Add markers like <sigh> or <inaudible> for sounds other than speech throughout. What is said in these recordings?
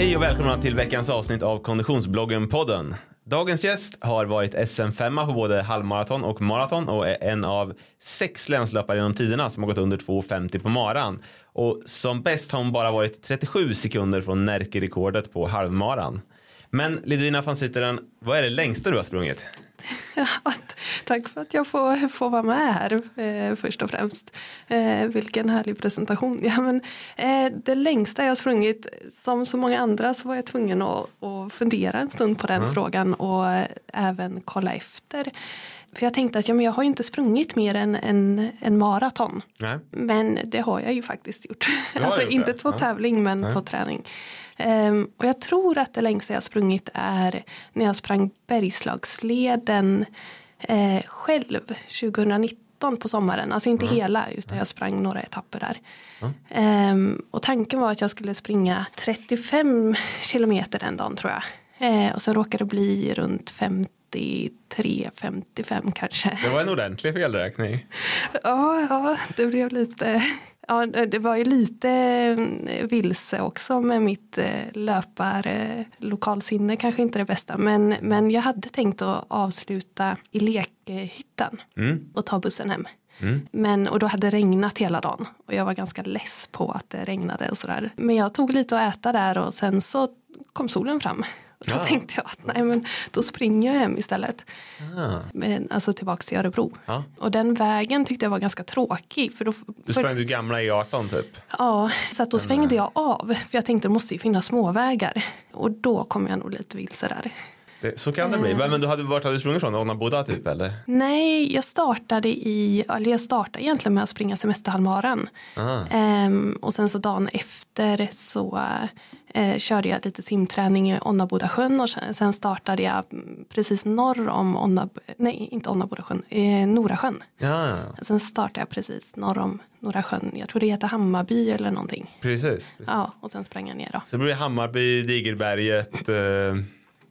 Hej och välkomna till veckans avsnitt av Konditionsbloggen-podden. Dagens gäst har varit SM-femma på både halvmaraton och maraton och är en av sex länslöpare genom tiderna som har gått under 2.50 på maran. Och som bäst har hon bara varit 37 sekunder från Närke-rekordet på halvmaran. Men Lidvina van Sitteren, vad är det längsta du har sprungit? <laughs> Tack för att jag får, får vara med här eh, först och främst. Eh, vilken härlig presentation. Ja, men, eh, det längsta jag har sprungit, som så många andra så var jag tvungen att, att fundera en stund på den mm. frågan och även kolla efter. För jag tänkte att ja, men jag har ju inte sprungit mer än en, en maraton. Men det har jag ju faktiskt gjort. Alltså gjort inte det. på ja. tävling men Nej. på träning. Um, och jag tror att det längsta jag sprungit är när jag sprang Bergslagsleden eh, själv 2019 på sommaren. Alltså inte mm. hela utan jag sprang några etapper där. Mm. Um, och tanken var att jag skulle springa 35 kilometer den dagen tror jag. Eh, och sen råkade det bli runt 53, 55 kanske. Det var en ordentlig felräkning. <laughs> ja, ja, det blev lite Ja, det var ju lite eh, vilse också med mitt eh, löpar lokalsinne kanske inte det bästa men, men jag hade tänkt att avsluta i lekhyttan mm. och ta bussen hem. Mm. Men, och då hade det regnat hela dagen och jag var ganska less på att det regnade och sådär. Men jag tog lite att äta där och sen så kom solen fram då ja. tänkte jag att nej men då springer jag hem istället. Ah. Men, alltså tillbaka till Örebro. Ja. Och den vägen tyckte jag var ganska tråkig. För då, du sprang du gamla E18 typ? Ja, så att då svängde jag av. För jag tänkte det måste ju finnas småvägar. Och då kom jag nog lite vilse där. Det, så kan det bli. Men du hade, vart hade du sprungit från? Onna typ eller? Nej, jag startade i, eller jag startade egentligen med att springa semesterhalvmaran. Ehm, och sen så dagen efter så eh, körde jag lite simträning i Onnabodasjön och sen startade jag precis norr om Onnab nej inte Onnabodasjön, eh, Norasjön. Ja. Sen startade jag precis norr om Norasjön, jag tror det heter Hammarby eller någonting. Precis. precis. Ja, och sen sprang jag ner då. Så det blir Hammarby, Digerberget, eh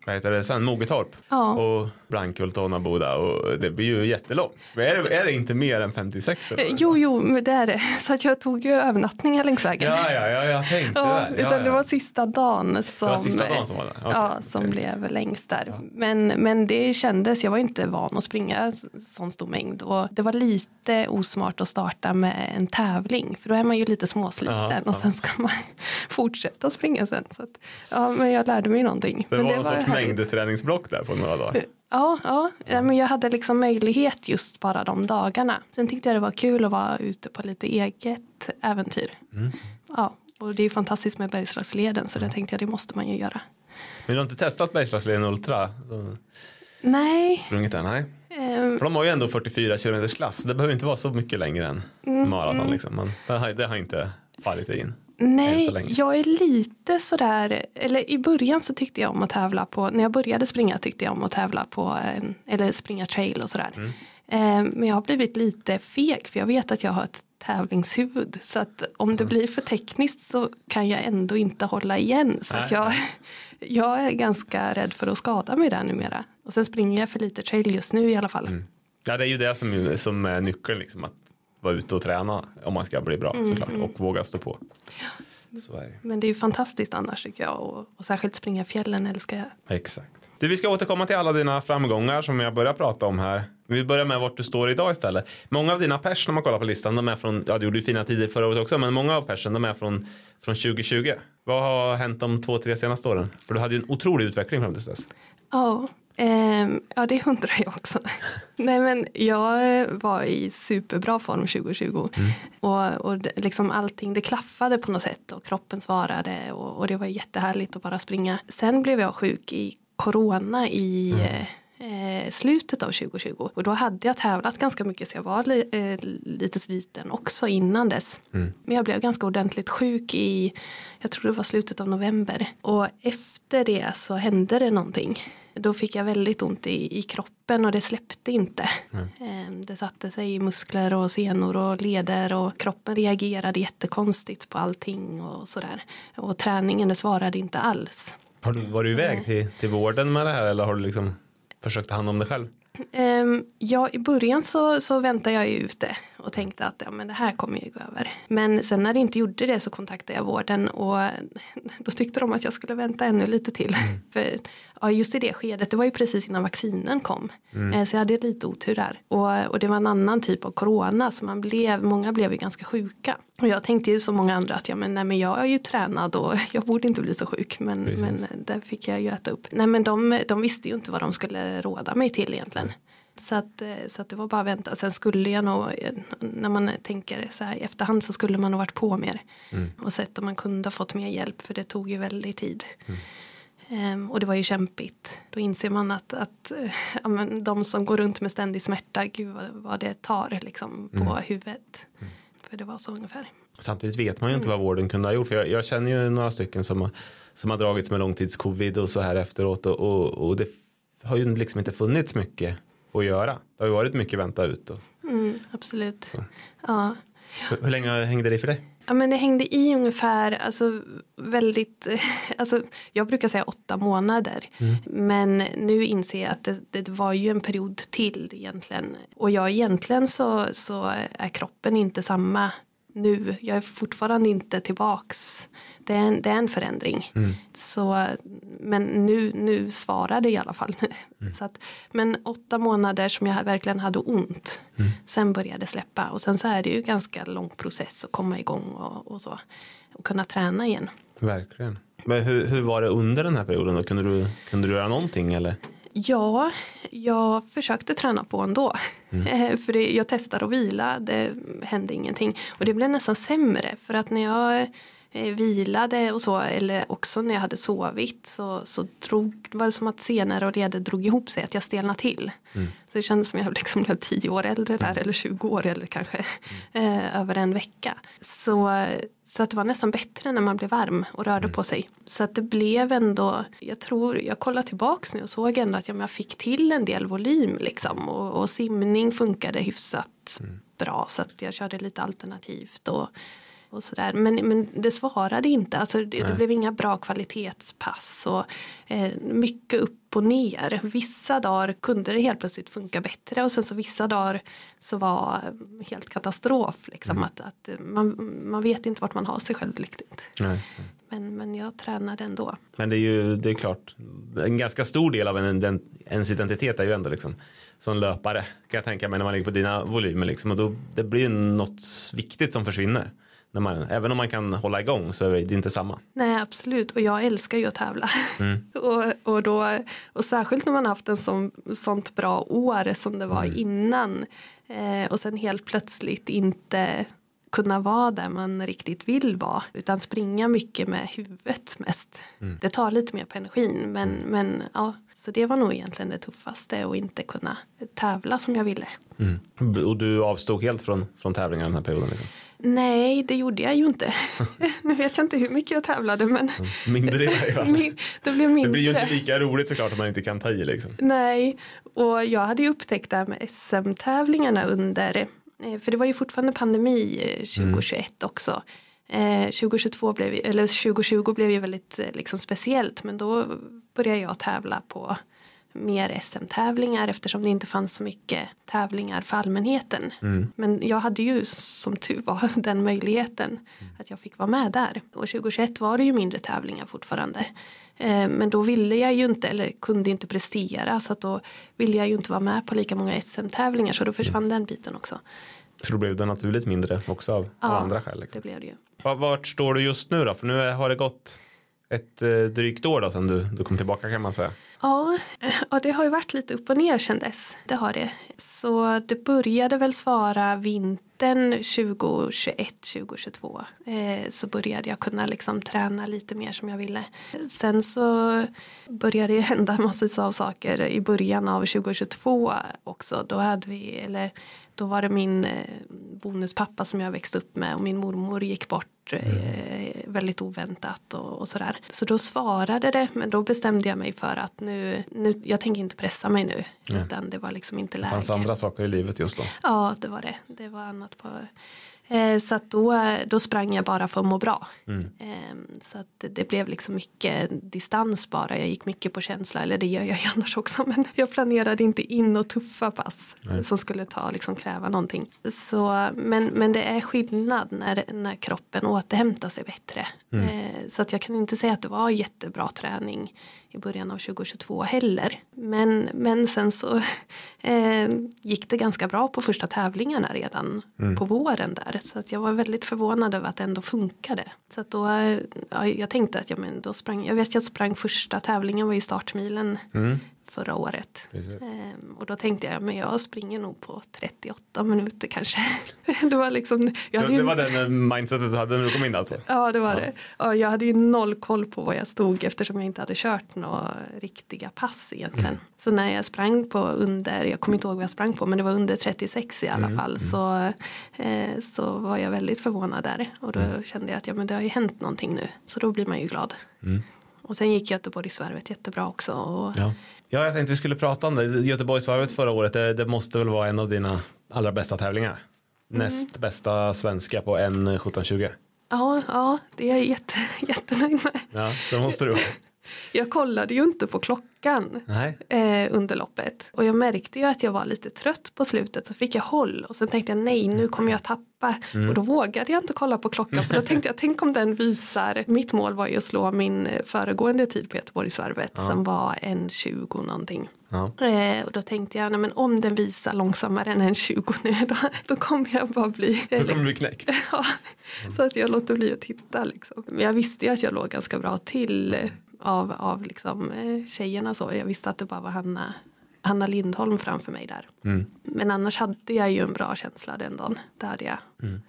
vad heter det sen, Mogetorp ja. och Blankult och Naboda och det blir ju jättelångt. Men är det, är det inte mer än 56? Eller? Jo, jo, men det är det. <laughs> Så att jag tog ju övernattningar längs vägen. Ja, ja, ja jag tänkte ja, det. Ja, utan det var sista dagen som, det var sista dagen som, var? Okay. Ja, som okay. blev längst där. Men, men det kändes, jag var inte van att springa sån stor mängd och det var lite osmart att starta med en tävling för då är man ju lite småsliten och sen ska man <laughs> fortsätta springa sen. Så att, ja, men jag lärde mig någonting. Det men var, det var mängdträningsblock där på några dagar. Ja, ja, men jag hade liksom möjlighet just bara de dagarna. Sen tyckte jag det var kul att vara ute på lite eget äventyr. Mm. Ja, och det är fantastiskt med Bergslagsleden så det tänkte jag det måste man ju göra. Men du har inte testat Bergslagsleden Ultra? Så... Nej. Sprungit den? Nej. Um, För de har ju ändå 44 km klass. Det behöver inte vara så mycket längre än mm, maraton. Mm. Liksom. Men det har, det har inte fallit in. Nej, jag är lite sådär, eller i början så tyckte jag om att tävla på, när jag började springa tyckte jag om att tävla på, eh, eller springa trail och sådär. Mm. Eh, men jag har blivit lite feg för jag vet att jag har ett tävlingshuvud. Så att om det mm. blir för tekniskt så kan jag ändå inte hålla igen. Så att jag, <laughs> jag är ganska rädd för att skada mig där numera. Och sen springer jag för lite trail just nu i alla fall. Mm. Ja det är ju det som, som är nyckeln, liksom, att vara ute och träna om man ska bli bra mm, såklart mm. och våga stå på. Så är. Men det är ju fantastiskt annars tycker jag och, och särskilt springa fjällen älskar jag. Exakt. Du, vi ska återkomma till alla dina framgångar som jag börjar prata om här. Vi börjar med vart du står idag istället. Många av dina pers när man kollar på listan, de är från, ja du gjorde ju fina tider förra året också, men många av persen de är från, från 2020. Vad har hänt de två, tre senaste åren? För du hade ju en otrolig utveckling fram till dess. Ja, Eh, ja, det undrar jag också. Nej, men jag var i superbra form 2020 mm. och, och liksom allting det klaffade på något sätt och kroppen svarade och, och, det var jättehärligt att bara springa. Sen blev jag sjuk i corona i mm. eh, slutet av 2020 och då hade jag tävlat ganska mycket så jag var li, eh, lite sliten också innan dess. Mm. Men jag blev ganska ordentligt sjuk i, jag tror det var slutet av november och efter det så hände det någonting. Då fick jag väldigt ont i, i kroppen och det släppte inte. Eh, Det satte sig i muskler och senor och leder och kroppen reagerade jättekonstigt på allting och sådär. Och träningen det svarade inte alls. Har du, var du iväg till, till vården med det här eller har du liksom försökt ta hand om det själv? Um, ja, i början så, så väntade jag ju ute och tänkte att ja, men det här kommer ju gå över. Men sen när det inte gjorde det så kontaktade jag vården och <laughs> då tyckte de att jag skulle vänta ännu lite till. <laughs> För ja, just i det skedet, det var ju precis innan vaccinen kom. Eh, Så jag hade lite otur där. Och, och det var en annan typ av corona så man blev, många blev ju ganska sjuka. Och jag tänkte ju som många andra att ja, men, nej, men jag är ju tränad och <laughs> jag borde inte bli så sjuk. Men, Precis. men där fick jag ju äta upp. Nej men de, de visste ju inte vad de skulle råda mig till egentligen. Så att, eh, så att det var bara att vänta. Sen skulle jag nog, eh, när man tänker så här i efterhand så skulle man nog varit på mer. Och sett om man kunde ha fått mer hjälp för det tog ju väldigt tid. Ehm, och det var ju kämpigt. Då inser man att, att eh, ja, men de som går runt med ständig smärta, gud vad, vad det tar liksom, på huvudet. För det var så ungefär. Samtidigt vet man ju inte vad vården kunde ha gjort. För jag, jag känner ju några stycken som har, som har dragits med långtidscovid och så här efteråt. Och, och, och det har ju liksom inte funnits mycket att göra. Det har ju varit mycket vänta ut. Och, Mm, absolut. Ja. hur, hur länge hängde det för dig? Ja men det hängde i ungefär, alltså väldigt, <laughs> alltså jag brukar säga åtta månader. Men nu inser jag att det, det var ju en period till egentligen. Och jag egentligen så, så är kroppen inte samma nu. Jag är fortfarande inte tillbaks. Det är en, det är en förändring. Så, men nu, nu svarar det i alla fall. <laughs> Så att, men åtta månader som jag verkligen hade ont. Sen började släppa. Och sen så är det ju ganska lång process att komma igång och, och så. Och kunna träna igen. Verkligen. Men hur, hur var det under den här perioden? Då? Kunde, du, kunde du göra någonting eller? Ja, jag försökte träna på ändå. <laughs> Eh, För det, jag testade att vila, det hände ingenting. Och det blev nästan sämre för att när jag vilade och så, eller också när jag hade sovit så, så drog, var det som att senare och leder drog ihop sig, att jag stelnade till. Så det kändes som jag liksom blev tio år äldre där, eller 20 år eller kanske eh, över en vecka. Så, så att det var nästan bättre när man blev varm och rörde på sig. Så att det blev ändå, jag tror, jag kollade tillbaks nu och såg ändå att ja, jag fick till en del volym liksom. Och, och simning funkade hyfsat bra så att jag körde lite alternativt. Och, och sådär. Men, men det svarade inte. Alltså, det, det blev inga bra kvalitetspass. Och, eh, mycket upp och ner. Vissa dagar kunde det helt plötsligt funka bättre och sen så vissa dagar så var helt katastrof. Liksom, att, att man, man vet inte vart man har sig själv riktigt. Nej. Men, men jag tränade ändå. Men det är ju det är klart. En ganska stor del av en, den, ens identitet är ju ändå liksom som löpare kan jag tänka mig när man ligger på dina volymer liksom. Och då, det blir ju något viktigt som försvinner. När man, även om man kan hålla igång så är det inte samma. Nej absolut och jag älskar ju att tävla. <laughs> och, och, då, och särskilt när man haft en sån, sånt bra år som det var innan. Eh, och sen helt plötsligt inte kunna vara där man riktigt vill vara. Utan springa mycket med huvudet mest. Det tar lite mer på energin men, men ja. Så det var nog egentligen det tuffaste att inte kunna tävla som jag ville. Och du avstod helt från, från tävlingar den här perioden? Liksom. Nej, det gjorde jag ju inte. <laughs> nu vet jag inte hur mycket jag tävlade men Mindre i varje fall. min- det blev mindre. Det blir ju inte lika roligt såklart om man inte kan ta i liksom. Nej, och jag hade ju upptäckt det här med SM-tävlingarna under, eh, för det var ju fortfarande pandemi eh, 2021 också. Eh, 2022 blev, eller 2020 blev ju väldigt eh, liksom speciellt men då började jag tävla på mer SM-tävlingar eftersom det inte fanns så mycket tävlingar för allmänheten. Men jag hade ju som tur var <laughs> den möjligheten att jag fick vara med där. Och 2021 var det ju mindre tävlingar fortfarande. Eh, Men då ville jag ju inte eller kunde inte prestera så att då ville jag ju inte vara med på lika många SM-tävlingar så då försvann den biten också. Så då blev det naturligt mindre också av, av andra skäl. det Liksom. blev det ju. Va- Vart står du just nu då? För nu har det gått ett eh, drygt år då sedan du, du kom tillbaka kan man säga. Ja, och det har ju varit lite upp och ner sedan dess. Det har det. Så det började väl svara vintern 2021, 2022. Eh, så började jag kunna liksom träna lite mer som jag ville. Sen så började det <laughs> hända massor av saker i början av 2022 också. Då hade vi, eller då var det min eh, bonuspappa som jag växte upp med och min mormor gick bort eh, väldigt oväntat och, och sådär. Så då svarade det men då bestämde jag mig för att nu, nu jag tänker inte pressa mig nu Nej. utan det var liksom inte Det läge. fanns andra saker i livet just då. Ja det var det. Det var annat på Så att då, då sprang jag bara för att må bra. Mm. Eh, Så att det, det blev liksom mycket distans bara. Jag gick mycket på känsla, eller det gör jag ju <laughs> annars också. Men jag planerade inte in och tuffa pass Nej. som skulle ta, liksom kräva någonting. Så, men, men det är skillnad när, när kroppen återhämtar sig bättre. Mm. Eh, Så att jag kan inte säga att det var jättebra träning i början av 2022 heller. Men, men sen så <laughs> eh, gick det ganska bra på första tävlingarna redan på våren där. Så att jag var väldigt förvånad över att det ändå funkade. Så att då, eh, ja, jag tänkte att ja, men då sprang, jag vet jag sprang första tävlingen var i startmilen Mm. förra året. Ehm, och då tänkte jag, men jag springer nog på 38 minuter kanske. <laughs> <laughs> det var liksom, jag Det, hade ju, det var den eh, mindsetet du hade när du kom in alltså? Ja det var det. Ja, jag hade ju noll koll på var jag stod eftersom jag inte hade kört några riktiga pass egentligen. Så när jag sprang på under, jag kommer inte ihåg vad jag sprang på men det var under 36 i alla fall så, eh, så var jag väldigt förvånad där. Och då kände jag att ja, men det har ju hänt någonting nu så då blir man ju glad. Mm. Och sen gick Göteborgsvarvet jättebra också. Och, Ja. ja, jag tänkte vi skulle prata om det. Göteborgsvarvet förra året, det, det måste väl vara en av dina allra bästa tävlingar? Näst bästa svenska på en 1720. ja, ja, det är jag jätte, <laughs> jättenöjd med. Ja, det måste du. Jag kollade ju inte på klockan. Eh, under loppet. Och jag märkte ju att jag var lite trött på slutet så fick jag håll och sen tänkte jag nej nu kommer jag tappa och då vågade jag inte kolla på klockan för då tänkte jag tänk om den visar mitt mål var ju att slå min eh, föregående tid på Göteborgsvarvet som var en 20 någonting. Ja. Eh, och då tänkte jag nej, men om den visar långsammare än en 20 nu då, då kommer jag bara bli Då kommer bli knäckt. <laughs> Ja, så att jag låter bli att titta liksom. Men jag visste ju att jag låg ganska bra till eh, av, av liksom, eh, tjejerna så. Jag visste att det bara var Hanna, Hanna Lindholm framför mig där. Mm. Men annars hade jag ju en bra känsla den dagen. Det hade jag. Mm.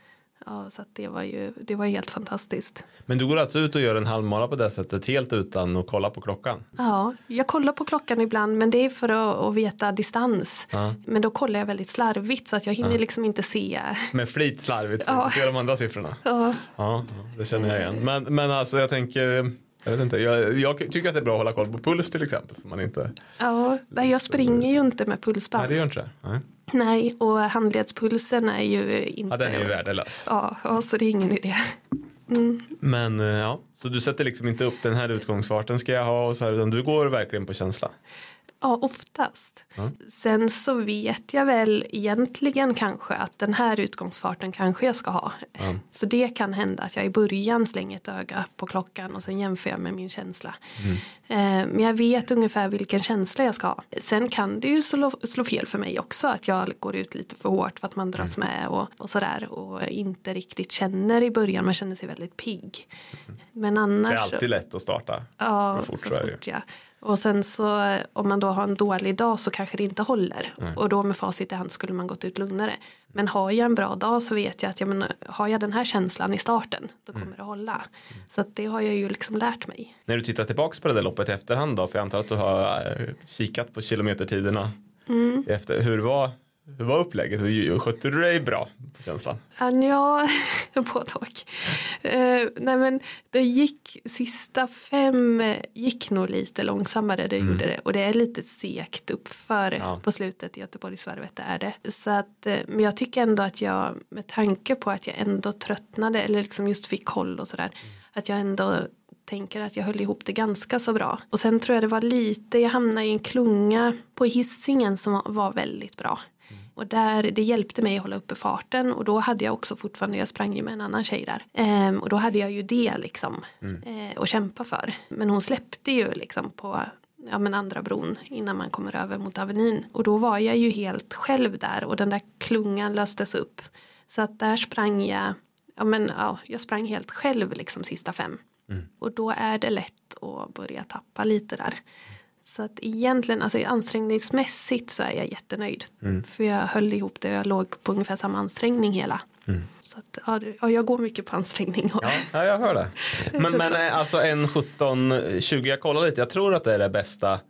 Ja, så det var ju det var helt fantastiskt. Men du går alltså ut och gör en halvmara på det sättet helt utan att kolla på klockan? Ja, jag kollar på klockan ibland men det är för att, att veta distans. Ja. Men då kollar jag väldigt slarvigt så att jag hinner liksom inte se. Med flit slarvigt för att Ja. se de andra siffrorna? Ja, Ja, det känner jag igen. Men, men alltså jag tänker, jag vet inte, jag, jag tycker att det är bra att hålla koll på puls till exempel. Så man inte, ja, nej, jag springer ju inte med pulsband. nej det gör inte det. Nej. Nej, och handledspulsen är ju inte... Ja, den är ju värdelös. Ja, ja, så det är ingen idé. Mm. Men eh, ja, så du sätter liksom inte upp den här utgångsfarten ska jag ha och så här, utan du går verkligen på känsla. Ja, oftast. Ja. Sen så vet jag väl egentligen kanske att den här utgångsfarten kanske jag ska ha. Ja. Så det kan hända att jag i början slänger ett öga på klockan och sen jämför jag med min känsla. Eh, Men jag vet ungefär vilken känsla jag ska ha. Sen kan det ju slå, slå fel för mig också att jag går ut lite för hårt för att man dras med och, och sådär och inte riktigt känner i början. Man känner sig väldigt pigg. Men annars Det är alltid lätt att starta. Ja, För fort, för fort, ja. Och sen så om man då har en dålig dag så kanske det inte håller. Och då med facit i hand skulle man gått ut lugnare. Men har jag en bra dag så vet jag att jag menar, har jag den här känslan i starten då Mm. kommer det hålla. Så att det har jag ju liksom lärt mig. När du tittar tillbaks på det där loppet i efterhand då, för jag antar att du har eh, kikat på kilometertiderna Mm. efter. Hur var, hur var upplägget? Skötte du dig bra på känslan? Ja, <laughs> både och. Eh, nej men det gick, sista fem gick nog lite långsammare, det gjorde det. Och det är lite segt uppför Ja. på slutet i Göteborgsvarvet, det är det. Så att, eh, men jag tycker ändå att jag, med tanke på att jag ändå tröttnade, eller liksom just fick koll och sådär, att jag ändå tänker att jag höll ihop det ganska så bra. Och sen tror jag det var lite, jag hamnade i en klunga på hissingen som var väldigt bra. Och där, det hjälpte mig att hålla uppe farten och då hade jag också fortfarande, jag sprang ju med en annan tjej där. Ehm, och då hade jag ju det liksom eh, att kämpa för. Men hon släppte ju liksom på ja, men andra bron innan man kommer över mot Avenyn. Och då var jag ju helt själv där och den där klungan löstes upp. Så att där sprang jag ja, men, ja, jag sprang helt själv liksom sista fem. Mm. Och då är det lätt att börja tappa lite där. Så att egentligen, alltså ansträngningsmässigt så är jag jättenöjd. Mm. För jag höll ihop det, jag låg på ungefär samma ansträngning hela. Mm. Så att, ja, jag går mycket på ansträngning. Och, Ja, ja jag hör det. <laughs> Men, men eh, alltså en 17-20, jag kollar lite, jag tror att det är det bästa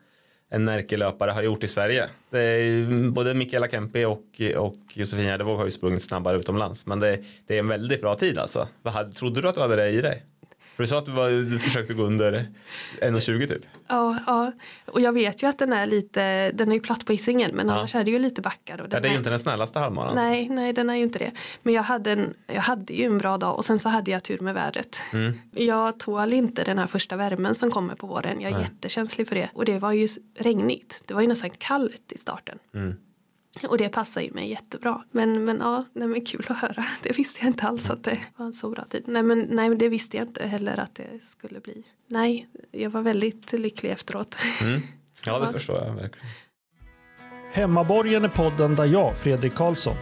en Närkelöpare har gjort i Sverige. Är, både Mikaela Kempe och, och Josefin Gerdevåg har ju sprungit snabbare utomlands. Men det, det är en väldigt bra tid alltså. Vad trodde du att du hade det i dig? För du sa att du, var, du försökte gå under 1,20 typ. Ja, ja, och jag vet ju att den är lite, den är ju platt på Hisingen men Ja. annars är det ju lite backar. Och Ja, den det är ju inte den snällaste halvmaran. Nej, nej den är ju inte det. Men jag hade, en, jag hade ju en bra dag och sen så hade jag tur med vädret. Mm. Jag tål inte den här första värmen som kommer på våren. Jag är Nej. jättekänslig för det. Och det var ju regnigt. Det var ju nästan kallt i starten. Mm. Och det passar ju mig jättebra. Men, men ja, nej, men kul att höra. <laughs> Det visste jag inte alls att det var en så bra tid. Nej men, nej, men det visste jag inte heller att det skulle bli. Nej, jag var väldigt lycklig efteråt. Mm. <laughs> Ja, det Ja. förstår jag verkligen. Hemmaborgen är podden där jag, Fredrik Karlsson,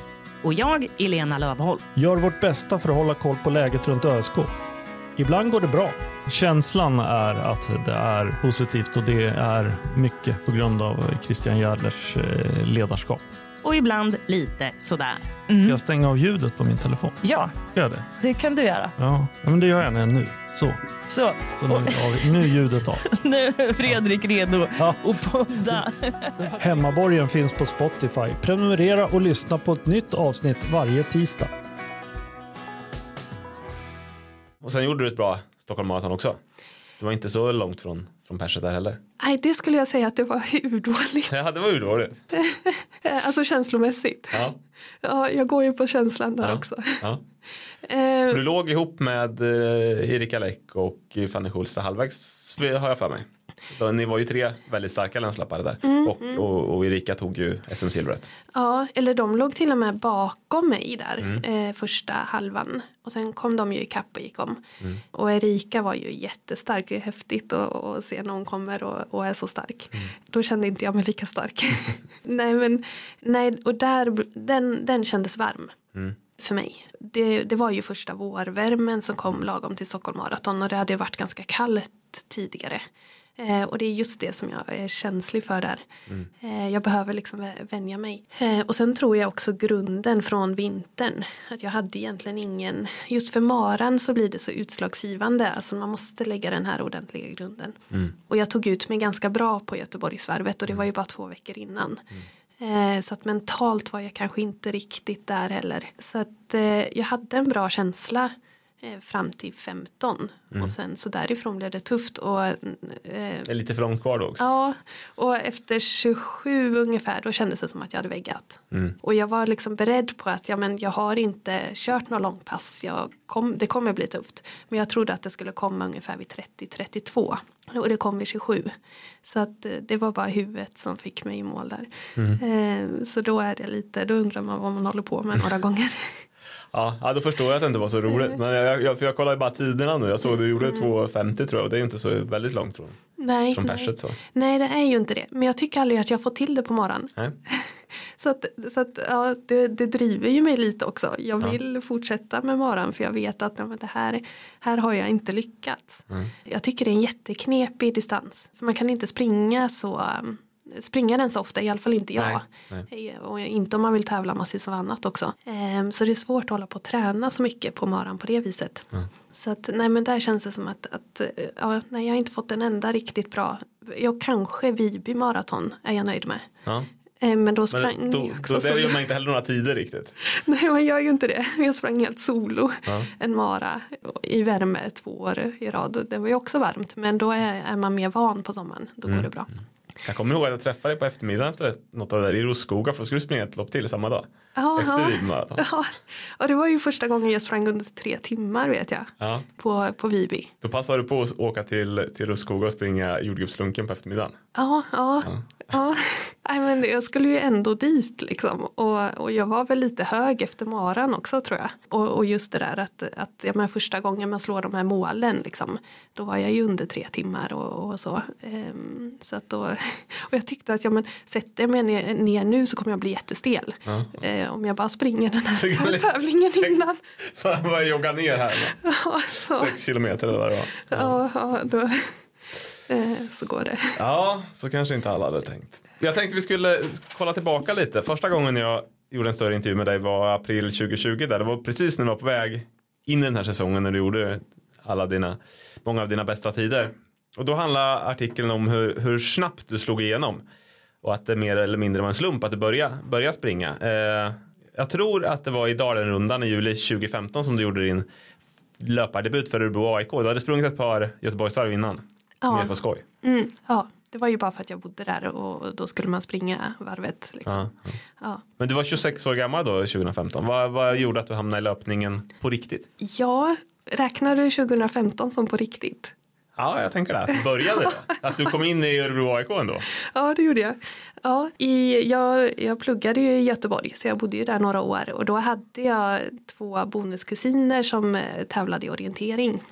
Och jag, Elena Lövholm. gör vårt bästa för att hålla koll på läget runt ÖSK. Ibland går det bra. Känslan är att det är positivt och det är mycket på grund av Christian Järdlers eh, ledarskap. Och ibland lite sådär. Ska jag stänga av ljudet på min telefon? Ja, Ska jag det? det kan du göra. Ja, ja, men det gör jag när nu. Så, Så, så nu, av, nu är ljudet av. <laughs> nu är Fredrik redo Ja. att podda. Hemmaborgen finns på Spotify. Prenumerera och lyssna på ett nytt avsnitt varje tisdag. Och sen gjorde du ett bra Stockholm Marathon också. Du var inte så långt från, från perset där heller. Nej, det skulle jag säga att det var <laughs> urdåligt. Ja, det var ju dåligt. <laughs> Alltså känslomässigt. Ja. Ja, jag går ju på känslan där Ja. också. Ja. <laughs> Eh, För du låg ihop med eh, Erika Läck och Fanny Schultz halvvägs har jag för mig. Ni var ju tre väldigt starka länslöpare där Mm, och, och, och Erika tog ju SM-silvret. ja, eller de låg till och med bakom mig där Mm. eh, första halvan. Och sen kom de ju ikapp och gick om. Mm. Och Erika var ju jättestark. Det är häftigt att, att se när hon kommer och, och är så stark. Mm. Då kände inte jag mig lika stark. <laughs> nej, men nej, och där, den, den kändes varm. Mm. För mig. Det, det var ju första vårvärmen som kom lagom till Stockholm Marathon och det hade varit ganska kallt tidigare. Eh, och det är just det som jag är känslig för där. Eh, jag behöver liksom vä- vänja mig. Eh, och sen tror jag också grunden från vintern. Att jag hade egentligen ingen, just för maran så blir det så utslagsgivande. Alltså man måste lägga den här ordentliga grunden. Och jag tog ut mig ganska bra på Göteborgsvarvet och det var ju bara två veckor innan. Eh, så att mentalt var jag kanske inte riktigt där heller. Så att jag hade en bra känsla fram till 15 och sen så därifrån blev det tufft och eh, Det är lite för långt kvar då också. Ja, och efter 27 ungefär då kändes det som att jag hade väggat. Mm. Och jag var liksom beredd på att ja, men jag har inte kört några långpass, jag kom, det kommer bli tufft. Men jag trodde att det skulle komma ungefär vid 30-32 och det kom vid 27. Så att eh, det var bara huvudet som fick mig i mål där. Eh, så då är det lite, då undrar man vad man håller på med några <laughs> gånger. Ja, ja, då förstår jag att det inte var så roligt. Men jag, jag, för jag kollar ju bara tiderna nu. Jag såg du gjorde Mm. 2.50 tror jag och det är ju inte så väldigt långt från, Nej, från nej. perset så. nej, det är ju inte det. Men jag tycker aldrig att jag får till det på morgonen. Nej. <laughs> Så att, så att ja, det, det driver ju mig lite också. Jag Ja. vill fortsätta med maran för jag vet att ja, men det här, här har jag inte lyckats. Mm. Jag tycker det är en jätteknepig distans. För man kan inte springa så um, springa den så ofta, i alla fall inte jag. Nej, Eh, Och inte om man vill tävla massvis av annat också. Ehm, Så det är svårt att hålla på och träna så mycket på maran på det viset. Så att nej men där känns det som att, att eh, ja, nej, jag har inte fått en enda riktigt bra. Jag kanske Viby maraton är jag nöjd med. Ja. Eh, Men då sprang Men då, jag <laughs> också då, där solo. gör man inte heller några tider riktigt. <laughs> Nej man gör ju inte det. Jag sprang helt solo. Ja. En mara i värme två år i rad. Det var ju också varmt. Men då är, är man mer van på sommaren. Då Mm. går det bra. Jag kommer ihåg att jag träffade dig på eftermiddagen efter något av det där i Roskoga för att skulle springa ett lopp till samma dag. Ja, Efter ja. Viby maraton. Ja. Det var ju första gången jag sprang under tre timmar vet jag. Ja. På, på Viby. Då passade du på att åka till, till Rosskoga och springa jordgubbslunken på eftermiddagen. Ja, ja. ja. Nej, men jag skulle ju ändå dit liksom. Och, och jag var väl lite hög efter maran också tror jag. Och, och just det där att, att ja, men första gången man slår de här målen liksom. Då var jag ju under tre timmar och, och så. Ehm, så att då, <laughs> och jag tyckte att ja, men, sätter jag mig ner, ner nu så kommer jag bli jättestel. Ja. Eh, om jag bara springer den här tävlingen <laughs> innan. Fan vad jag joggar ner här. <laughs> Ja, så, Sex kilometer eller vad det var. ja, ja, då, eh, så går det. Ja, så kanske inte alla hade tänkt. Jag tänkte vi skulle kolla tillbaka lite. Första gången jag gjorde en större intervju med dig var april 2020. Där. Det var precis när du var på väg in i den här säsongen när du gjorde alla dina, många av dina bästa tider. Och då handlar artikeln om hur, hur snabbt du slog igenom. Och att det mer eller mindre var en slump att du började, började springa. Eh, jag tror att det var i Dalenrundan i juli 2015 som du gjorde din löpardebut för Örebro AIK. Du hade sprungit ett par Göteborgsvarv innan. Ja. Mer på skoj. Mm, ja, det var ju bara för att jag bodde där och då skulle man springa varvet. Liksom. Ja. Ja. Men du var 26 år gammal då 2015. Vad, vad gjorde att du hamnade i löpningen på riktigt? ja, räknar du 2015 som på riktigt? Ja, jag tänker det. Att du började det. Att du kom in i Örebro AIK ändå. Ja, det gjorde jag. Ja, i, jag. Jag pluggade ju i Göteborg så jag bodde ju där några år och då hade jag två bonuskusiner som eh, tävlade i orientering.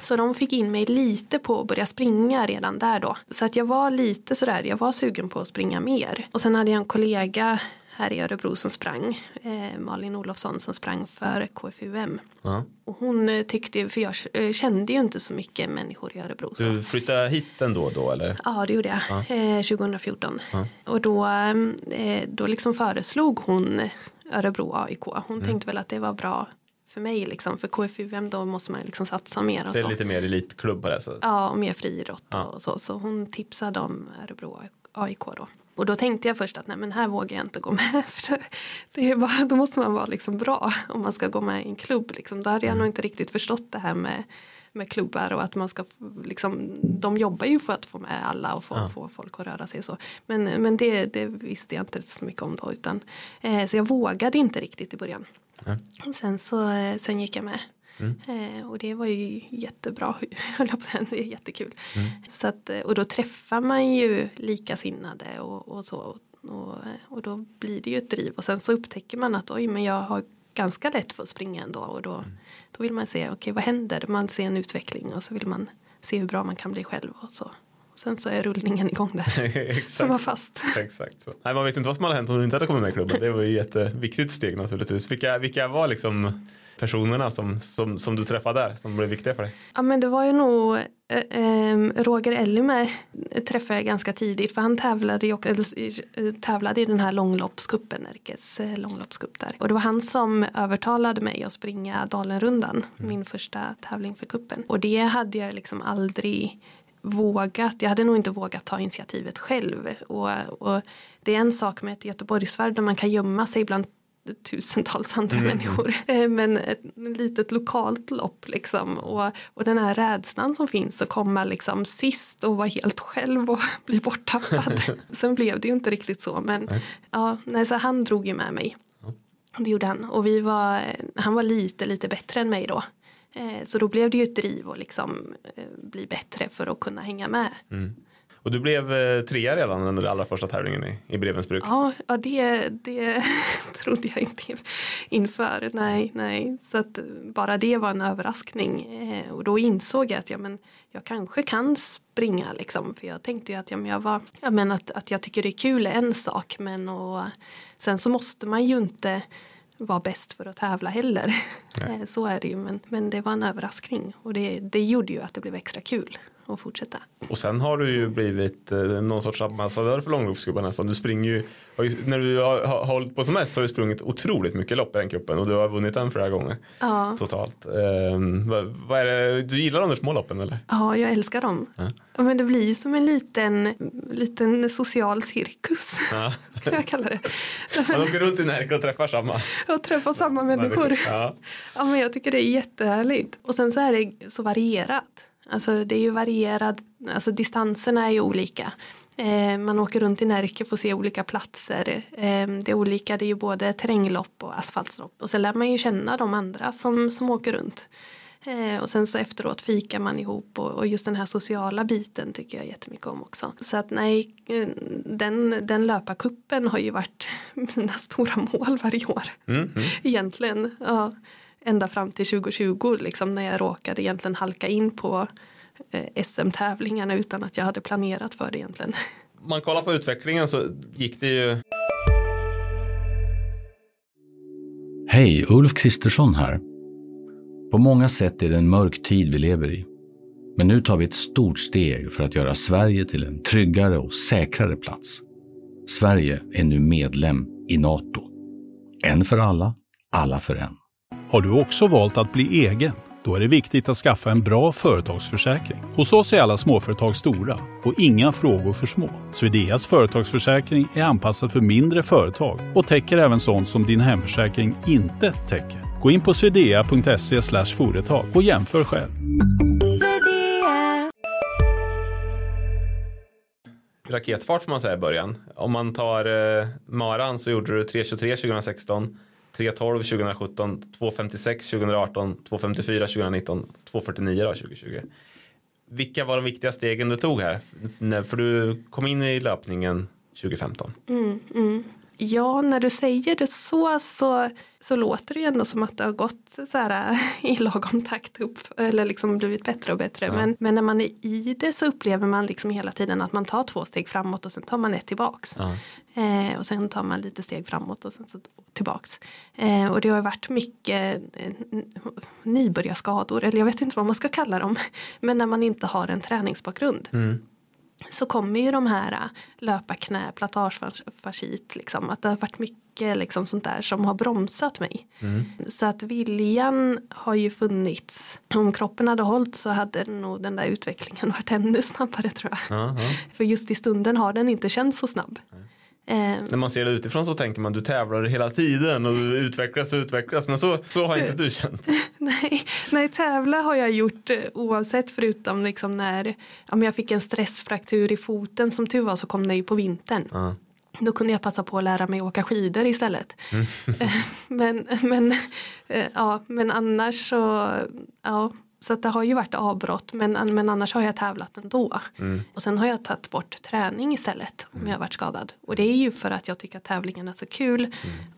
Så de fick in mig lite på att börja springa redan där då. Så att jag var lite sådär, jag var sugen på att springa mer. Och sen hade jag en kollega här i Örebro som sprang, eh, Malin Olofsson som sprang för KFUM. Och hon eh, tyckte, för jag eh, kände ju inte så mycket människor i Örebro. Så. Du flyttade hit ändå då eller? Ja, det gjorde jag. Eh, 2014. Och då, eh, då liksom föreslog hon Örebro AIK. Hon tänkte väl att det var bra för mig. Liksom. För KFUM då måste man liksom satsa mer. Och Det är så. lite mer elitklubb på det sättet. Ja, och mer friidrott Ja. och så. Så hon tipsade om Örebro AIK då. Och då tänkte jag först att nej men här vågar jag inte gå med. <laughs> För det är bara, då måste man vara liksom bra om man ska gå med i en klubb. Liksom. Då hade jag nog inte riktigt förstått det här med, med klubbar och att man ska liksom, de jobbar ju för att få med alla och få, få folk att röra sig och så. Men, men det, det visste jag inte så mycket om då. Utan, eh, så jag vågade inte riktigt i början. Sen, så, eh, sen gick jag med. Eh, och det var ju jättebra, <laughs> höll jag på säga. det är jättekul. Så att, eh, och då träffar man ju likasinnade och, och så. Och, och då blir det ju ett driv och sen så upptäcker man att oj men jag har ganska lätt för att springa ändå och då, då vill man se okej vad händer, man ser en utveckling och så vill man se hur bra man kan bli själv och så. Sen så är rullningen igång där. <laughs> Så var fast. Exakt så. Nej, man vet inte vad som hade hänt om du inte hade kommit med i klubben. Det var ju ett jätteviktigt steg naturligtvis. Vilka, vilka var liksom personerna som, som, som du träffade där som blev viktiga för dig? Ja men det var ju nog eh, eh, Roger Ellimer träffade jag ganska tidigt för han tävlade, i, eller, eh, tävlade i den här långloppskuppen, Närkes eh, långloppscup där. Och det var han som övertalade mig att springa Dalenrundan, min första tävling för kuppen. Och det hade jag liksom aldrig vågat, jag hade nog inte vågat ta initiativet själv. Och, och det är en sak med ett Göteborgsvarv där man kan gömma sig bland tusentals andra människor. Eh, Men ett litet lokalt lopp liksom. Och, och den här rädslan som finns att komma liksom sist och vara helt själv och <laughs> bli borttappad. <laughs> Sen blev det ju inte riktigt så. Men ja, nej, så han drog ju med mig. Det gjorde han. Och vi var, han var lite, lite bättre än mig då. Eh, Så då blev det ju ett driv att liksom eh, bli bättre för att kunna hänga med. Och du blev eh, trea redan under allra första tävlingen i, i Brevensbruk. Ja, ja det, det <laughs> trodde jag inte inför. Nej, nej. Så att bara det var en överraskning. Eh, Och då insåg jag att ja, men jag kanske kan springa. Liksom. För jag tänkte ju att, ja, men jag var, ja, men att, att jag tycker det är kul är en sak. Men och, sen så måste man ju inte vara bäst för att tävla heller. Eh, Så är det ju. Men, men det var en överraskning. Och det, det gjorde ju att det blev extra kul att fortsätta. Och sen har du ju blivit eh, någon sorts ambassadör för långloppsklubban nästan. Du springer ju, när du har, har hållit på som mest har du sprungit otroligt mycket lopp i den kuppen och du har vunnit den flera gånger Ja. totalt. Um, vad, vad är det, du gillar de där små loppen eller? Ja, jag älskar dem. Ja, Men det blir ju som en liten, liten social cirkus. <laughs> Ja. Skulle jag kalla det. <laughs> Man åker runt i Närke och träffar samma Och träffa samma människor. Ja. Ja, men jag tycker det är jättehärligt. Och sen så är det så varierat. Alltså det är ju varierad, alltså distanserna är ju olika. Eh, man åker runt i Närke att se olika platser. Eh, det är olika, det är ju både terränglopp och asfaltslopp. Och sen lär man ju känna de andra som, som åker runt. Eh, och sen så efteråt fikar man ihop och, och just den här sociala biten tycker jag jättemycket om också. Så att nej, eh, den, den löparkuppen har ju varit <laughs> mina stora mål varje år. Egentligen, ja. Ända fram till 2020 liksom när jag råkade egentligen halka in på eh, SM-tävlingarna utan att jag hade planerat för det egentligen. man kollar på utvecklingen så gick det ju Hej, Ulf Kristersson här. På många sätt är det en mörk tid vi lever i. Men nu tar vi ett stort steg för att göra Sverige till en tryggare och säkrare plats. Sverige är nu medlem i Nato. En för alla, alla för en. Har du också valt att bli egen? Då är det viktigt att skaffa en bra företagsförsäkring. Hos oss är alla småföretag stora och inga frågor för små. Swedeas företagsförsäkring är anpassad för mindre företag och täcker även sånt som din hemförsäkring inte täcker. Gå in på swedea.se företag och jämför själv. Raketfart får man säga i början. Om man tar eh, Maran så gjorde du 3.23 2016, 3.12 2017, 2.56 2018, 2.54 2019, 2.49 då 2020. Vilka var de viktiga stegen du tog här? För du kom in i löpningen 2015. Mm, mm. Ja, när du säger det så, så så låter det ju ändå som att det har gått så här <laughs> i lagom takt upp eller liksom blivit bättre och bättre. Men, men när man är i det så upplever man liksom hela tiden att man tar två steg framåt och sen tar man ett tillbaks. Ja. Eh, och sen tar man lite steg framåt och sen så tillbaks. Eh, och det har varit mycket eh, nybörjarskador, eller jag vet inte vad man ska kalla dem. <laughs> Men när man inte har en träningsbakgrund. Så kommer ju de här äh, löparknä, platagefascit, liksom, att det har varit mycket liksom, sånt där som har bromsat mig. Så att viljan har ju funnits. Om kroppen hade hållit så hade nog den där utvecklingen <laughs> varit ännu snabbare tror jag. Ja, ja. För just i stunden har den inte känts så snabb. Eh, När man ser det utifrån så tänker man du tävlar hela tiden och du utvecklas och utvecklas. Men så, så har inte du känt. <laughs> Nej, nej, tävla har jag gjort eh, oavsett förutom liksom när om jag fick en stressfraktur i foten som tur var så kom det ju på vintern. Ja. Då kunde jag passa på att lära mig åka skidor istället. <laughs> Eh, men, men, eh, ja, men annars så, ja, så att det har ju varit avbrott men, men annars har jag tävlat ändå. Och sen har jag tagit bort träning istället om jag har varit skadad. Och det är ju för att jag tycker att tävlingarna är så kul.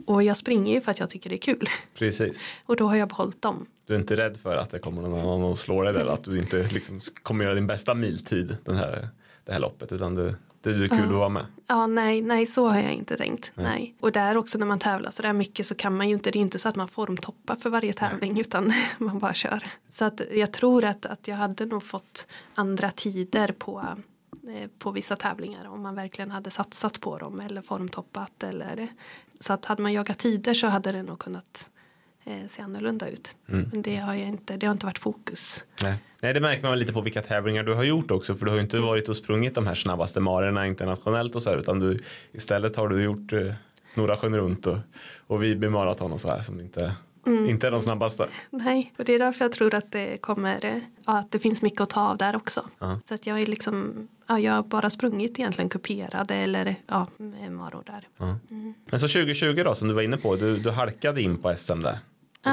Och jag springer ju för att jag tycker det är kul. Precis. <laughs> Och då har jag behållit dem. Du är inte rädd för att det kommer någon annan och slår dig eller att du inte liksom kommer göra din bästa miltid den här, det här loppet utan du, det är kul att vara med. Ja, nej, nej, så har jag inte tänkt. Nej. Och där också när man tävlar så där mycket så kan man ju inte, det är inte så att man formtoppar för varje tävling utan <laughs> man bara kör. Så att jag tror att, att jag hade nog fått andra tider på, eh, på vissa tävlingar om man verkligen hade satsat på dem eller formtoppat eller så att hade man jagat tider så hade det nog kunnat eh, se annorlunda ut. Men det har jag inte, det har inte varit fokus. Nej. Nej, det märker man lite på vilka tävlingar du har gjort också för du har ju inte varit och sprungit de här snabbaste marerna internationellt och så här utan du istället har du gjort eh, några sjön runt och, och Viby maraton och så här som inte, inte är de snabbaste. Nej, och det är därför jag tror att det kommer, ja, att det finns mycket att ta av där också. Ja. Så att jag är liksom, ja, jag har bara sprungit egentligen kuperade eller ja, maror där. Men så 2020 då som du var inne på, du, du halkade in på SM där.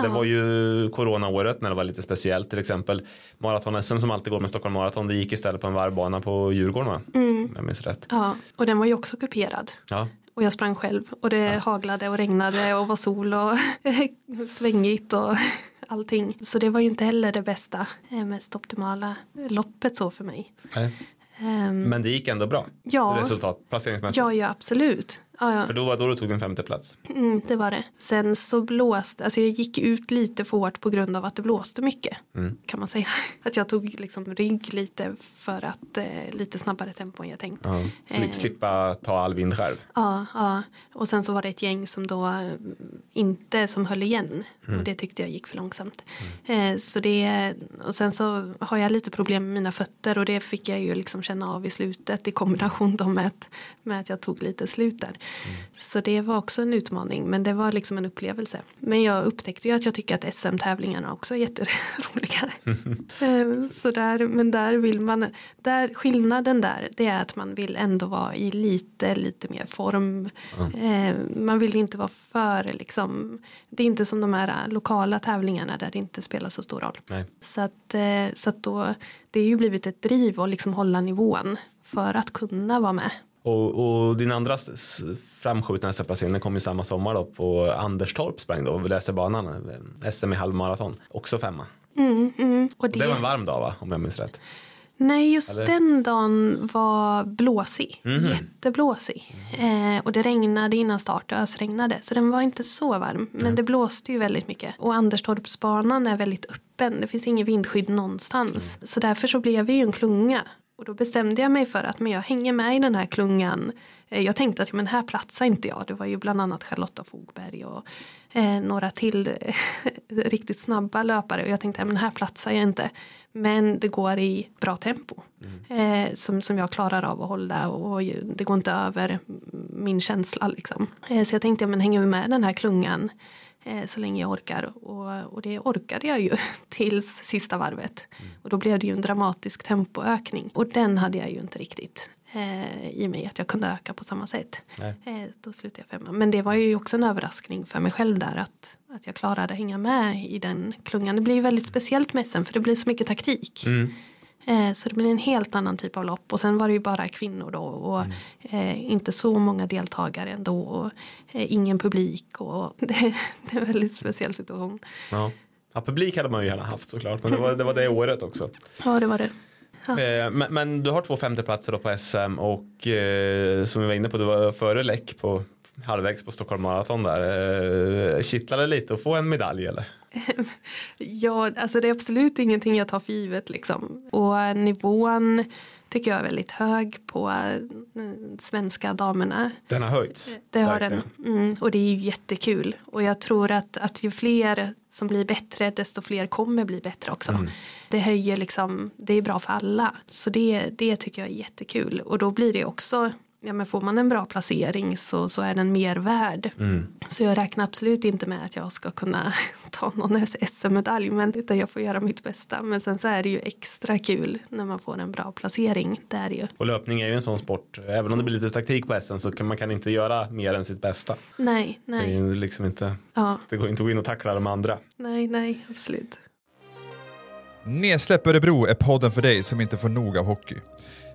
Det Ja. var ju coronaåret när det var lite speciellt till exempel maraton-SM som alltid går med Stockholm Marathon det gick istället på en varvbana på Djurgården va? Om jag minns rätt. Ja, och den var ju också kuperad. Ja. Och jag sprang själv och det haglade och regnade och var sol och <laughs> svängigt och <laughs> allting. Så det var ju inte heller det bästa, eh, mest optimala loppet så för mig. Nej. Ehm, Men det gick ändå bra. Ja. Resultat placeringsmässigt. ja, ja, absolut. Ja, ja. För då var då du tog din femte plats. Mm, det var det. Sen så blåste, alltså jag gick ut lite för hårt på grund av att det blåste mycket. Mm. Kan man säga. <laughs> Att jag tog liksom rygg lite för att eh, lite snabbare tempo än jag tänkt. Ja. Sli- Eh. slippa ta all vind själv. Ja, ja, och sen så var det ett gäng som då eh, inte som höll igen Mm. och det tyckte jag gick för långsamt. Eh, så det, och sen så har jag lite problem med mina fötter och det fick jag ju liksom känna av i slutet i kombination med att, med att jag tog lite slut där. Mm. Så det var också en utmaning men det var liksom en upplevelse. Men jag upptäckte ju att jag tycker att SM-tävlingarna också är jätteroliga. <laughs> Eh, så där, men där vill man, där, skillnaden där det är att man vill ändå vara i lite, lite mer form. Eh, man vill inte vara för liksom, det är inte som de här eh, lokala tävlingarna där det inte spelar så stor roll. Nej. Så att, eh, så att då, det är ju blivit ett driv att liksom hålla nivån för att kunna vara med. Och, och din andra framskjutna SM-placering kom ju samma sommar då på Anderstorp sprang då, läserbanan, eh, SM i halvmaraton, också femma. Mm, mm. Och det, Det var en varm dag va, om jag minns rätt. Nej, just Eller? den dagen var blåsig. Mhm. Jätteblåsig. Eh, och det regnade innan start och ösregnade. Så den var inte så varm. Men det blåste ju väldigt mycket. Och Anderstorpsbanan är väldigt öppen. Det finns ingen vindskydd någonstans. Så därför så blev vi ju en klunga. Och då bestämde jag mig för att men jag hänger med i den här klungan. Eh, Jag tänkte att men här platsar inte jag. Det var ju bland annat Charlotta Fogberg och eh, några till eh, <laughs> riktigt snabba löpare. Och jag tänkte men här platsar jag inte. Men det går i bra tempo. Eh, som, som jag klarar av att hålla. Och ju, det går inte över min känsla liksom. Eh, så jag tänkte men hänger vi med den här klungan så länge jag orkar. Och, och det orkade jag ju <laughs> tills sista varvet. Och då blev det ju en dramatisk tempoökning. Och den hade jag ju inte riktigt eh, i mig att jag kunde öka på samma sätt. Eh, då slutade jag femma. Men det var ju också en överraskning för mig själv där att, att jag klarade att hänga med i den klungan. Det blir ju väldigt speciellt med SM för det blir så mycket taktik. Mm. Eh, så det blir en helt annan typ av lopp och sen var det ju bara kvinnor då och eh, inte så många deltagare ändå och eh, ingen publik och <laughs> det, det är en väldigt speciell situation. Ja. ja, publik hade man ju gärna haft såklart. Men det var det, var det året också. Ja det var det. Eh, men, men du har två femteplatser då på SM och som vi var inne på, du var före Läck på halvvägs på Stockholm Marathon där. Kittlade lite att få en medalj eller? Ja, alltså det är absolut ingenting jag tar för givet liksom. Och nivån tycker jag är väldigt hög på eh, svenska damerna. Den har höjts. Det har Verkligen. den. Mm, och det är ju jättekul. Och jag tror att, att ju fler som blir bättre desto fler kommer bli bättre också. Mm. Det höjer liksom, det är bra för alla. Så det, det tycker jag är jättekul. Och då blir det också, ja men får man en bra placering så, så är den mer värd. Mm. Så jag räknar absolut inte med att jag ska kunna <laughs> ta någon SM-medalj. Men utan jag får göra mitt bästa. Men sen så är det ju extra kul när man får en bra placering. Det är det ju. Och löpning är ju en sån sport. Även om det blir lite taktik på SM så kan man kan inte göra mer än sitt bästa. Nej, Det, är nej. liksom inte, Ja, det går inte att gå in och tackla de andra. nej, nej, absolut. Nedsläpp Örebro är podden för dig som inte får nog av hockey.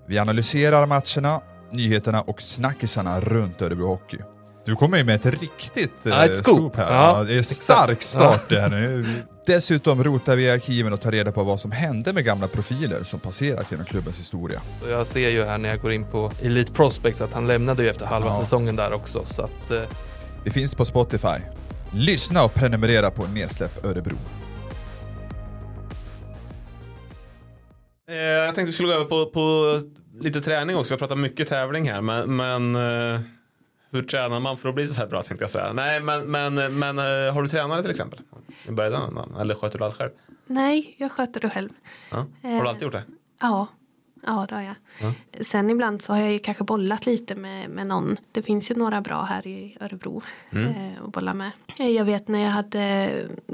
Vi analyserar matcherna, nyheterna och snackisarna runt Örebro Hockey. Du kommer ju med ett riktigt Ja, ett eh, scoop. här. Ja, det är stark start det här nu. <laughs> Dessutom rotar vi i arkiven och tar reda på vad som hände med gamla profiler som passerat genom klubbens historia. Jag ser ju här när jag går in på Elite Prospects att han lämnade ju efter halva Ja. säsongen där också. Så att, eh, Vi finns på Spotify. Lyssna och prenumerera på Nedsläpp Örebro. Eh, jag tänkte vi skulle gå över på, på lite träning också. Vi har pratat mycket tävling här. Men, men eh, hur tränar man för att bli så här bra tänkte jag säga. Nej, men, men, men eh, har du tränare till exempel? I början, eller sköter du allt själv? Nej, jag sköter det själv. Ja. Har du alltid gjort det? Ja, ja det har jag. Ja. Sen ibland så har jag ju kanske bollat lite med, med någon. Det finns ju några bra här i Örebro Mm. eh, att bolla med. Eh, Jag vet när jag hade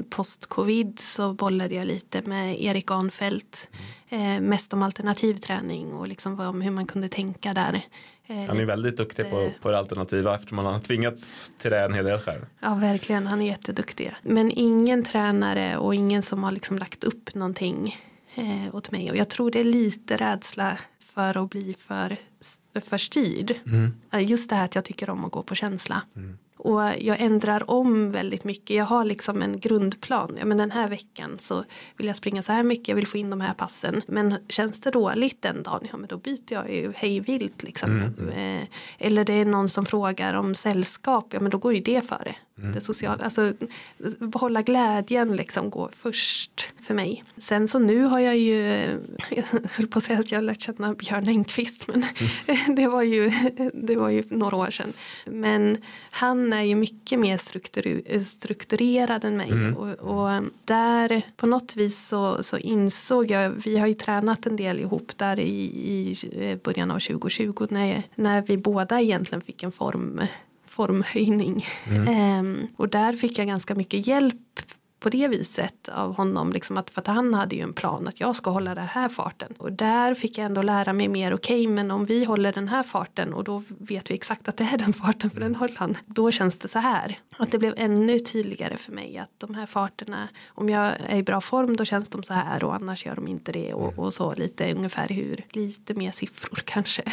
post-covid så bollade jag lite med Erik Arnfelt. Eh, mest om alternativträning och liksom om hur man kunde tänka där. Eh, Han är väldigt duktig på, på det alternativa eftersom han har tvingats till det en hel del själv. Ja, verkligen. Han är jätteduktig. Men ingen tränare och ingen som har liksom lagt upp någonting eh, åt mig. Och jag tror det är lite rädsla för att bli för, för styrd. Ja, Just det här att jag tycker om att gå på känsla. Och jag ändrar om väldigt mycket. Jag har liksom en grundplan. Ja, men den här veckan så vill jag springa så här mycket. Jag vill få in de här passen. Men känns det dåligt den dagen. Ja men då byter jag ju hejvilt liksom. Eh, eller det är någon som frågar om sällskap. Ja men då går ju det före. Det sociala. Alltså behålla glädjen liksom går först för mig. Sen så nu har jag ju. <laughs> Jag höll på att säga att jag har lärt känna Björn Engqvist. Men <laughs> det var ju. Det var ju några år sedan. Men han är ju mycket mer struktur, strukturerad än mig. Och, och där på något vis så, så insåg jag, vi har ju tränat en del ihop där i, i början av 2020 när, när vi båda egentligen fick en form, formhöjning. Ehm, och där fick jag ganska mycket hjälp på det viset av honom. Liksom att, för att han hade ju en plan att jag ska hålla den här farten. Och där fick jag ändå lära mig mer. Okej, men om vi håller den här farten och då vet vi exakt att det är den farten för den håller han. Då känns det så här. Att det blev ännu tydligare för mig att de här farterna. Om jag är i bra form då känns de så här och annars gör de inte det. Och, och så lite ungefär hur. Lite mer siffror <laughs> kanske.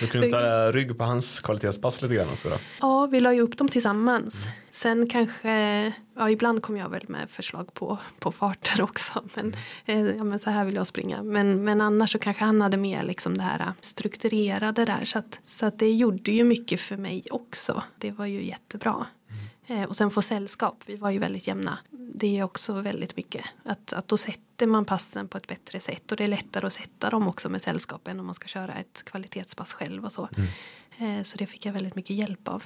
Du kunde ta rygg på hans kvalitetspass lite grann också då? Ja, vi la ju upp dem tillsammans. Sen kanske, ja ibland kommer jag väl med förslag på, på farter också. Men, Mm. eh, ja, men så här vill jag springa. Men, men annars så kanske han hade mer liksom det här strukturerade där. Så att, så att det gjorde ju mycket för mig också. Det var ju jättebra. Mm. Eh, och sen få sällskap, vi var ju väldigt jämna. Det är också väldigt mycket. Att, att då sätter man passen på ett bättre sätt. Och det är lättare att sätta dem också med sällskap än om man ska köra ett kvalitetspass själv och så. Eh, så det fick jag väldigt mycket hjälp av.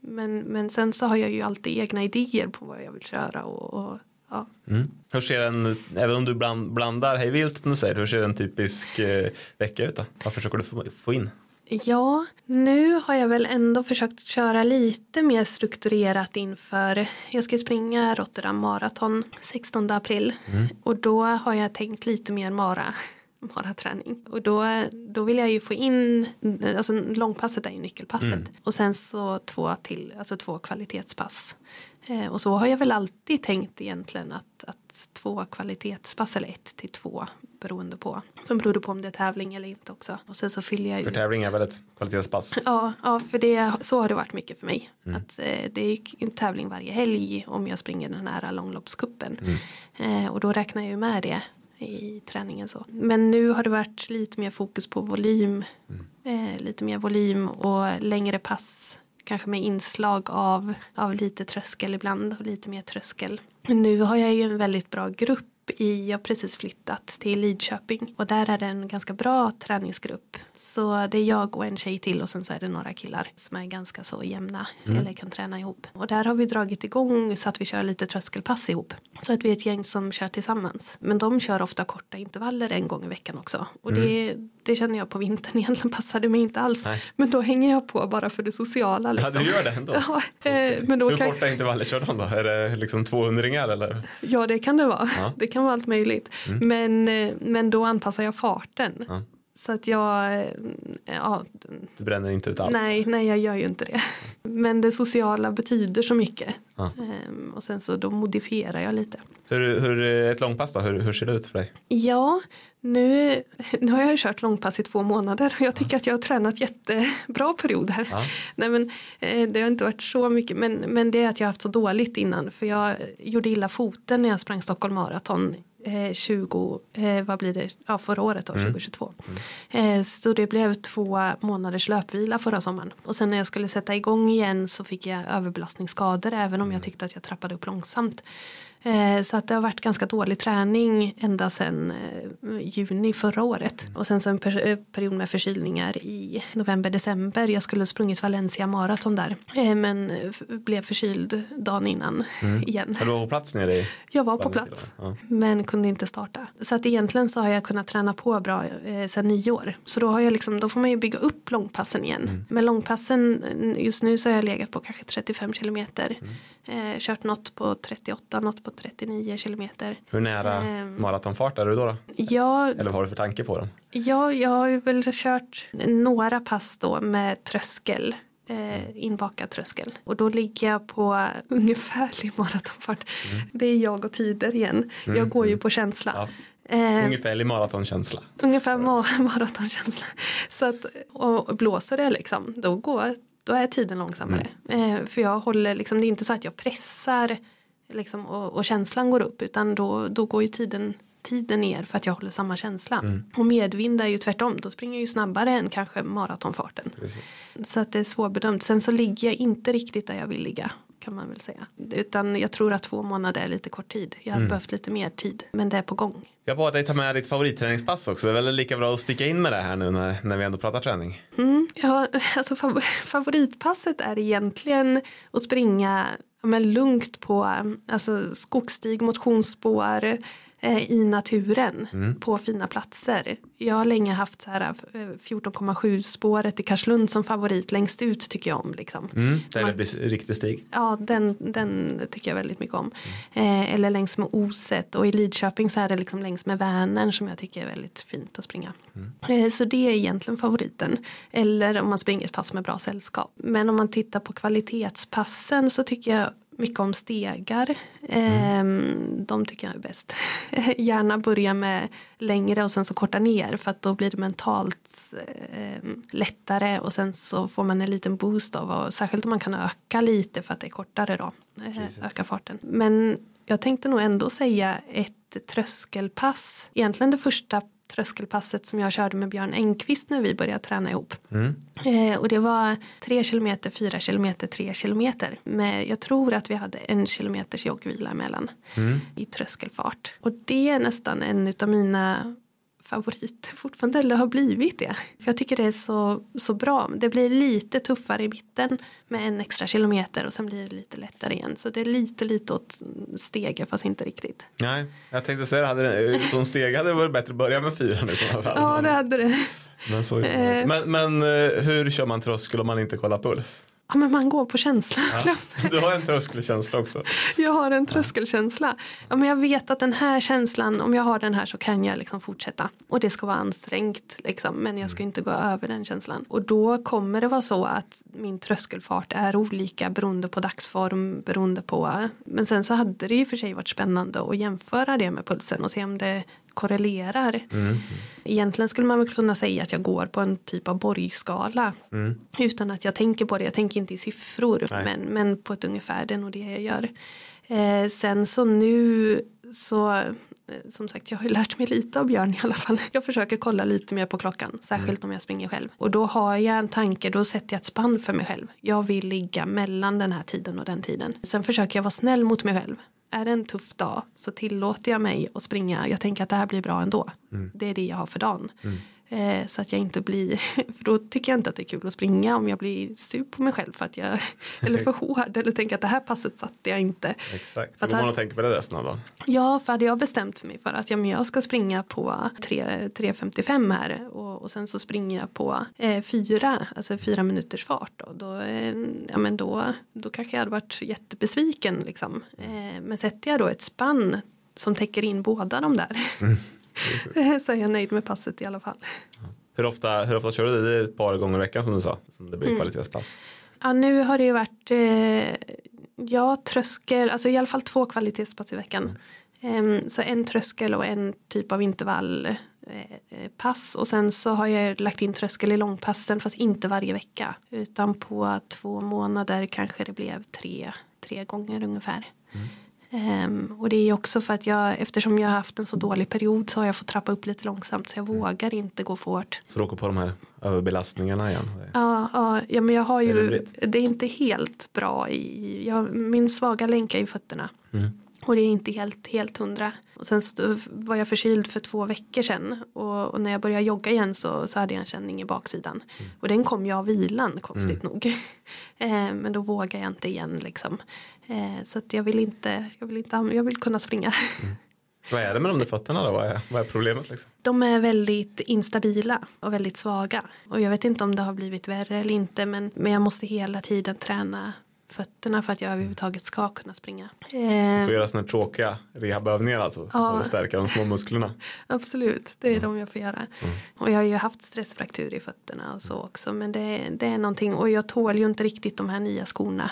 Men, men sen så har jag ju alltid egna idéer på vad jag vill köra. Och, och ja. Mm. Hur ser en, även om du bland, blandar hej vilt du säger, hur ser en typisk eh, vecka ut då? Vad försöker du få, få in? Ja, nu har jag väl ändå försökt köra lite mer strukturerat inför, jag ska ju springa Rotterdam Marathon 16 april och då har jag tänkt lite mer mara, maraträning och då, då vill jag ju få in, alltså långpasset är ju nyckelpasset och sen så två till, alltså två kvalitetspass. Eh, och så har jag väl alltid tänkt egentligen att, att två kvalitetspass eller ett till två beroende på. Som berodde på om det är tävling eller inte också. Och sen så fyller jag För ut. tävling är väl ett kvalitetspass? <laughs> Ja, ja för det, så har det varit mycket för mig. Att, eh, det är en tävling varje helg om jag springer den här långloppskuppen. Eh, och då räknar jag ju med det i träningen. Så. Men nu har det varit lite mer fokus på volym. Eh, lite mer volym och längre pass. Kanske med inslag av, av lite tröskel ibland och lite mer tröskel. Nu har jag ju en väldigt bra grupp i, jag har precis flyttat till Lidköping och där är det en ganska bra träningsgrupp. Så det är jag och en tjej till och sen så är det några killar som är ganska så jämna eller kan träna ihop. Och där har vi dragit igång så att vi kör lite tröskelpass ihop. Så att vi är ett gäng som kör tillsammans. Men de kör ofta korta intervaller en gång i veckan också. Och det, det känner jag på vintern <laughs> egentligen passade mig inte alls. Nej. Men då hänger jag på bara för det sociala. Ja, Liksom. du gör det ändå? <laughs> Ja, eh, men då Hur kan, korta intervaller kör de då? Är det liksom 200 eller? Ja det kan det vara. Ja. Mm. Det kan vara allt möjligt. Men, eh, men då anpassar jag farten. Ja. Så att jag, eh, ja, Du bränner inte ut allt? nej, nej jag gör ju inte det. <laughs> Men det sociala betyder så mycket. Ja. Ehm, och sen så då modifierar jag lite. Hur, hur, ett långpass då, hur, hur ser det ut för dig? Ja, nu, nu har jag ju kört långpass i två månader och jag tycker att jag har tränat jättebra perioder. Ja. Nej, men, eh, det har inte varit så mycket men, men det är att jag har haft så dåligt innan för jag gjorde illa foten när jag sprang Stockholm Marathon eh, 20, eh, vad blir det, ja förra året då, 2022. Eh, så det blev två månaders löpvila förra sommaren. Och sen när jag skulle sätta igång igen så fick jag överbelastningsskador även om jag tyckte att jag trappade upp långsamt. Eh, Så att det har varit ganska dålig träning ända sedan eh, juni förra året. Och sen så en eh, period med förkylningar i november, december. Jag skulle ha sprungit Valencia maraton där. Men blev förkyld dagen innan igen. Har du var på plats nere i? Jag var på plats. ja. Men kunde inte starta. Så att egentligen så har jag kunnat träna på bra sedan nyår. Så då, har jag liksom, då får man ju bygga upp långpassen igen. Mm. Men långpassen, just nu så har jag legat på kanske 35 kilometer. Mm. Eh, kört något på 38, något på 39 kilometer. Hur nära Ehm. maratonfart är du då? då? Ja, Eller vad har du för tanke på dem? ja, jag har ju väl kört några pass då med tröskel. Eh, inbakad tröskel. Och då ligger jag på <laughs> ungefärlig maratonfart. Det är jag och tider igen. Jag går ju på känsla. Ja. Eh, Ungefärlig maratonkänsla. Ungefär ma- <laughs> maratonkänsla. Så att, och blåser det liksom, då, går, då är tiden långsammare. Eh, för jag håller liksom, det är inte så att jag pressar liksom, och, och känslan går upp utan då, då går ju tiden, tiden ner för att jag håller samma känsla. Och medvind är ju tvärtom, då springer jag ju snabbare än kanske maratonfarten. Precis. Så att det är svårbedömt. Sen så ligger jag inte riktigt där jag vill ligga kan man väl säga. Utan jag tror att två månader är lite kort tid. Jag har behövt lite mer tid, men det är på gång. Jag bad dig ta med ditt favoritträningspass också. Det är väl lika bra att sticka in med det här nu när, när vi ändå pratar träning. Mm, ja, <laughs> alltså fav- favoritpasset är egentligen att springa ja, men lugnt på alltså, skogsstig, motionsspår i naturen på fina platser. Jag har länge haft så här eh, 14,7 spåret i Karlslund som favorit längst ut tycker jag om. Liksom. Mm. Där det Man- blir riktig stig. Ja, den, den tycker jag väldigt mycket om. Eh, eller längs med Oset och i Lidköping så är det liksom längs med Vänern som jag tycker är väldigt fint att springa. Eh, så det är egentligen favoriten. Eller om man springer ett pass med bra sällskap. Men om man tittar på kvalitetspassen så tycker jag mycket om stegar. Ehm, De tycker jag är bäst. <laughs> Gärna börja med längre och sen så korta ner för att då blir det mentalt ehm, lättare och sen så får man en liten boost av och särskilt om man kan öka lite för att det är kortare då. eh, Öka farten. Men jag tänkte nog ändå säga ett tröskelpass. Egentligen det första tröskelpasset som jag körde med Björn Engqvist när vi började träna ihop. Mm. Eh, och det var 3 kilometer, 4 kilometer, 3 kilometer. Men jag tror att vi hade en kilometers joggvila emellan Mm. i tröskelfart. Och det är nästan en av mina favoriter fortfarande, eller har blivit det. För jag tycker det är så, så bra. Det blir lite tuffare i mitten med en extra kilometer och sen blir det lite lättare igen. Så det är lite, lite åt stege fast inte riktigt. Nej, jag tänkte säga hade det, som steg hade det varit bättre att börja med fyran i sådana fall. Ja, det hade det. Men, så, Eh. men, men eh, hur kör man tröskel om man inte kollar puls? Ja, men man går på känsla. Ja. Du har en tröskelkänsla också. Jag har en tröskelkänsla. Ja, men jag vet att den här känslan, om jag har den här så kan jag liksom fortsätta. Och det ska vara ansträngt, liksom, men jag ska inte gå över den känslan. Och då kommer det vara så att min tröskelfart är olika beroende på dagsform, beroende på... Men sen så hade det ju för sig varit spännande att jämföra det med pulsen och se om det korrelerar. Mm. Egentligen skulle man väl kunna säga att jag går på en typ av borgskala. Mm. Utan att jag tänker på det. Jag tänker inte i siffror. Nej. Men, men på ett ungefär. Det är nog det jag gör. Eh, sen så nu så. eh, Som sagt jag har ju lärt mig lite av Björn i alla fall. <laughs> Jag försöker kolla lite mer på klockan. Särskilt om jag springer själv. Och då har jag en tanke. Då sätter jag ett spann för mig själv. Jag vill ligga mellan den här tiden och den tiden. Sen försöker jag vara snäll mot mig själv. Är det en tuff dag så tillåter jag mig att springa. Jag tänker att det här blir bra ändå. Det är det jag har för dagen. Eh, så att jag inte blir, <laughs> för då tycker jag inte att det är kul att springa om jag blir sur på mig själv för att jag, <laughs> eller för hård eller tänker att det här passet satte jag inte. Exakt. För Då går man och tänker på det resten av dagen. Ja, för hade jag bestämt för mig för att ja, men jag ska springa på 3 3.55 här och, och sen så springer jag på eh, fyra, alltså fyra minuters fart då, då, eh, ja, men då, då kanske jag hade varit jättebesviken liksom. Eh, men sätter jag då ett spann som täcker in båda de där <laughs> <laughs> så är jag nöjd med passet i alla fall. Hur ofta, hur ofta kör du det? Det är ett par gånger i veckan som du sa. Som det blir Mm. kvalitetspass. Ja, nu har det ju varit eh, ja, tröskel, alltså i alla fall två kvalitetspass i veckan. Em, så en tröskel och en typ av intervallpass. Eh, pass. och sen så har jag lagt in tröskel i långpassen fast inte varje vecka. Utan på två månader kanske det blev tre, tre gånger ungefär. Ehm, och det är också för att jag, eftersom jag har haft en så dålig period så har jag fått trappa upp lite långsamt så jag vågar inte gå för hårt. Så du åker på de här överbelastningarna igen. Ja, ja, ja men jag har är ju, det är inte helt bra i, jag, min svaga länk är i fötterna. Mm. Och det är inte helt, helt hundra. Och sen var jag förkyld för två veckor sedan. Och, och när jag började jogga igen så, så hade jag en känning i baksidan. Och den kom ju av vilan konstigt nog. <laughs> eh, men då vågar jag inte igen liksom. Eh, så att jag vill inte, jag vill inte, jag vill kunna springa. <laughs> Vad är det med de där fötterna då? Vad är, vad är problemet liksom? De är väldigt instabila och väldigt svaga. Och jag vet inte om det har blivit värre eller inte. Men, men jag måste hela tiden träna fötterna för att jag överhuvudtaget ska kunna springa. Du Eh, får göra sådana här tråkiga rehabövningar alltså. Ja. Och stärka de små musklerna. <laughs> absolut, det är de jag får göra. Och jag har ju haft stressfraktur i fötterna och så också. Men det, det är någonting. Och jag tål ju inte riktigt de här nya skorna.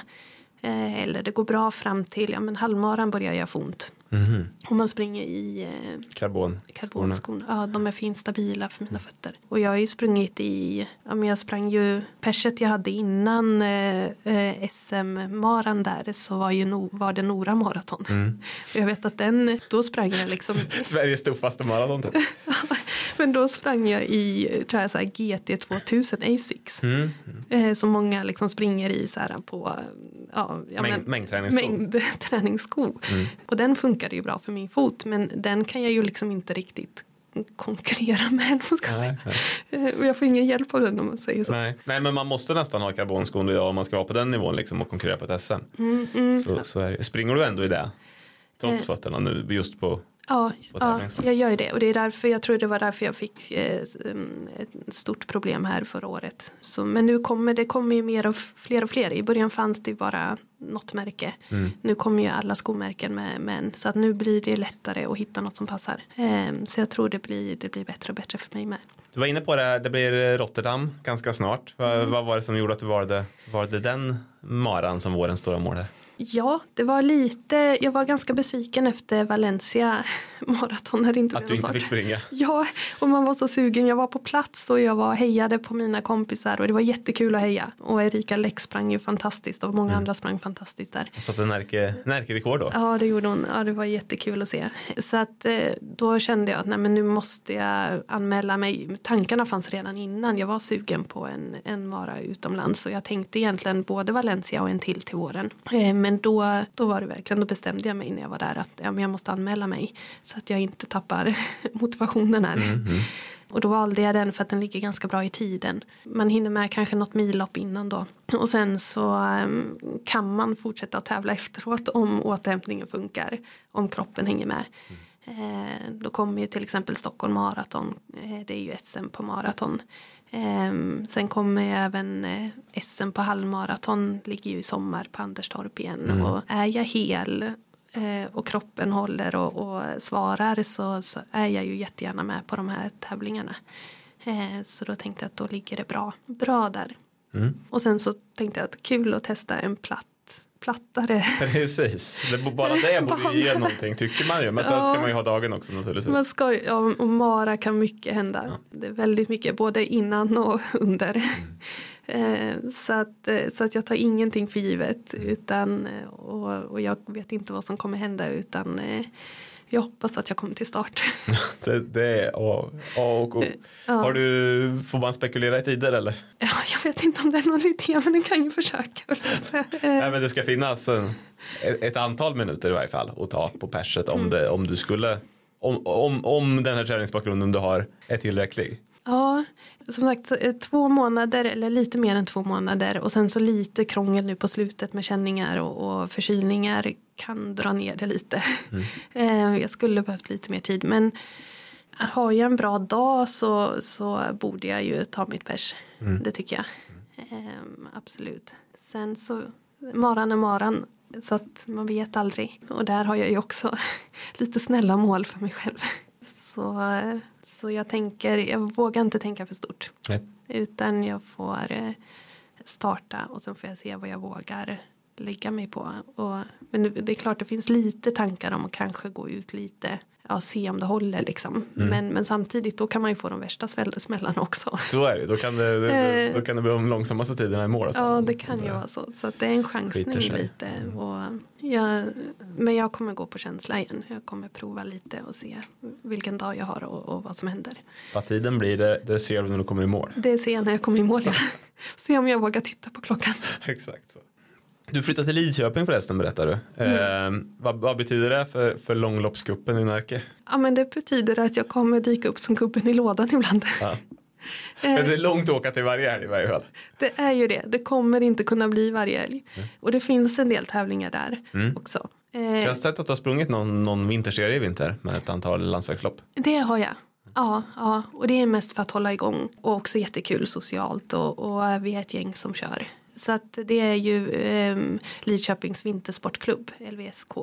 Eh, eller det går bra fram till, ja men halvmaran börjar jag få ont. Mhm. Om man springer i eh, Karbon. Karbonskorna. Ja, de är fint stabila för mina fötter. Och jag har ju sprungit i, ja men jag sprang ju, perset jag hade innan eh, eh, SM-maran där så var, ju no, var det Nora maraton. Mm. Och <laughs> jag vet att den, då sprang jag liksom, <laughs> Sveriges tuffaste maraton typ. <laughs> men då sprang jag i, tror jag så här GT 2000 Asics. Mm. Eh, som många liksom springer i så här på, ja, ja, Mängd- men- mängdträningssko. mängdträningssko. Mm. Och den funkade ju bra för min fot men den kan jag ju liksom inte riktigt konkurrera med. man ska. Nej, nej. Eh, Jag får ingen hjälp av den om man säger så. Nej. Nej, men man måste nästan ha karbonskon idag om man ska vara på den nivån liksom och konkurrera på ett SM. Mm, mm. Så, så det. Springer du ändå i det? Trots Eh. fötterna nu just på Ja, ja, jag gör det. Och det är därför jag tror det var därför jag fick eh, mm, ett stort problem här förra året. Så, men nu kommer det kommer ju mer och fler och fler. I början fanns det bara något märke. Mm. Nu kommer ju alla skomärken med, en. Så att nu blir det lättare att hitta något som passar. Eh, så jag tror det blir, det blir bättre och bättre för mig med. Du var inne på det, det blir Rotterdam ganska snart. Vad, Mm. vad var det som gjorde att du valde, valde den maran som vårens stora mål? Här? Ja, det var lite, jag var ganska besviken efter Valencia <laughs> maraton när det inte Att du inte någon fick springa. Ja, och man var så sugen. Jag var på plats och jag var hejade på mina kompisar och det var jättekul att heja. Och Erika Läck sprang ju fantastiskt och många andra sprang fantastiskt där. Och satte Närke, Närke-rekord då. Ja, det gjorde hon. Ja, det var jättekul att se. Så att eh, då kände jag att nej, men nu måste jag anmäla mig. Tankarna fanns redan innan. Jag var sugen på en, en mara utomlands och jag tänkte egentligen både Valencia och en till till våren. Eh, men då, då var det verkligen, då bestämde jag mig när jag var där att ja, men jag måste anmäla mig så att jag inte tappar <laughs> motivationen här. Och då valde jag den för att den ligger ganska bra i tiden. Man hinner med kanske något millopp innan då. Och sen så ehm, kan man fortsätta tävla efteråt <laughs> om återhämtningen funkar. Om kroppen hänger med. Eh, då kommer ju till exempel Stockholm Marathon. Eh, det är ju SM på maraton. Eh, sen kommer ju även eh, SM på halvmaraton. Ligger ju i sommar på Anderstorp igen. Mm. Och är jag hel eh, och kroppen håller och, och svarar så, så är jag ju jättegärna med på de här tävlingarna. Eh, så då tänkte jag att då ligger det bra, bra där. Mm. Och sen så tänkte jag att kul att testa en platt, plattare. Precis, det, bara det borde ju ge någonting tycker man ju. Men sen ska Ja. man ju ha dagen också naturligtvis. Man ska, ja, och Mara kan mycket hända. Det är väldigt mycket både innan och under. Eh, så, att, eh, så att jag tar ingenting för givet. Utan, eh, och, och jag vet inte vad som kommer hända utan jag hoppas att jag kommer till start. <laughs> Det, det är A, A och O. Ja. Har du, får man spekulera i tider eller? Ja, jag vet inte om det är någon idé men den kan ju försöka. <laughs> Eh, Nej men det ska finnas ett, ett antal minuter i varje fall att ta på perset om, Mm. det, om du skulle om, om, om den här träningsbakgrunden du har är tillräcklig. Ja, som sagt eh, två månader eller lite mer än två månader och sen så lite krångel nu på slutet med känningar och, och förkylningar kan dra ner det lite. <laughs> Eh, Jag skulle behövt lite mer tid men har jag en bra dag så, så borde jag ju ta mitt pers. Mm. Det tycker jag. Ehm, absolut. Sen så maran är maran så att man vet aldrig. Och där har jag ju också <laughs> lite snälla mål för mig själv. <laughs> Så, så jag tänker, jag vågar inte tänka för stort. Nej. Utan jag får eh, starta och sen får jag se vad jag vågar lägga mig på. Och, men det, är klart det finns lite tankar om att kanske gå ut lite. Ja, se om det håller liksom. Mm. Men, men samtidigt då kan man ju få de värsta smällarna också. Så är det, då kan det, det, Eh. då kan det bli de långsammaste tiderna i mål. Alltså. Ja, det kan ju vara så. Så att det är en chansning lite. Och jag, men jag kommer gå på känsla igen. Jag kommer prova lite och se vilken dag jag har och, och vad som händer. Vad tiden blir det, det ser du när du kommer i mål. Det ser jag när jag kommer i mål. Ja. <laughs> Se om jag vågar titta på klockan. Exakt så. Du flyttar till Lidköping förresten berättar du. Mm. Eh, vad, vad betyder det för, för långloppscupen i Närke? Ja, men det betyder att jag kommer dyka upp som gubben i lådan <laughs> ibland. Ja. Eh, Men det är långt att åka till varje helg i varje fall. Det är ju det. Det kommer inte kunna bli varje helg. Och det finns en del tävlingar där Mm. också. Jag har Eh, sett att du har sprungit någon, någon vinterserie i vinter med ett antal landsvägslopp. det har jag. Ja, ja, och det är mest för att hålla igång och också jättekul socialt och, och vi är ett gäng som kör. Så att det är ju eh, Lidköpings vintersportklubb, LVSK,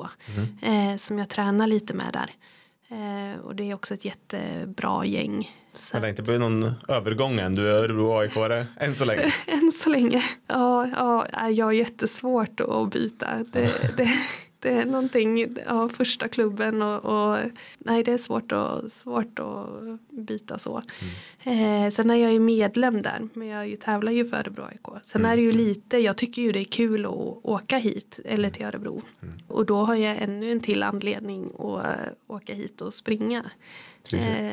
eh, som jag tränar lite med där. Eh, och det är också ett jättebra gäng. Så det har inte blivit någon övergång än. Du är Örebro aik än så länge. <laughs> Än så länge. Ja, ja, jag har jättesvårt att byta. Det, <laughs> det, det är någonting, ja, första klubben och, och nej det är svårt, att svårt att byta så. Eh, sen är jag ju medlem där, men jag ju, tävlar ju för Örebro AIK. Sen är det ju lite, jag tycker ju det är kul att åka hit eller till Örebro. Och då har jag ännu en till anledning att eh, åka hit och springa. Eh,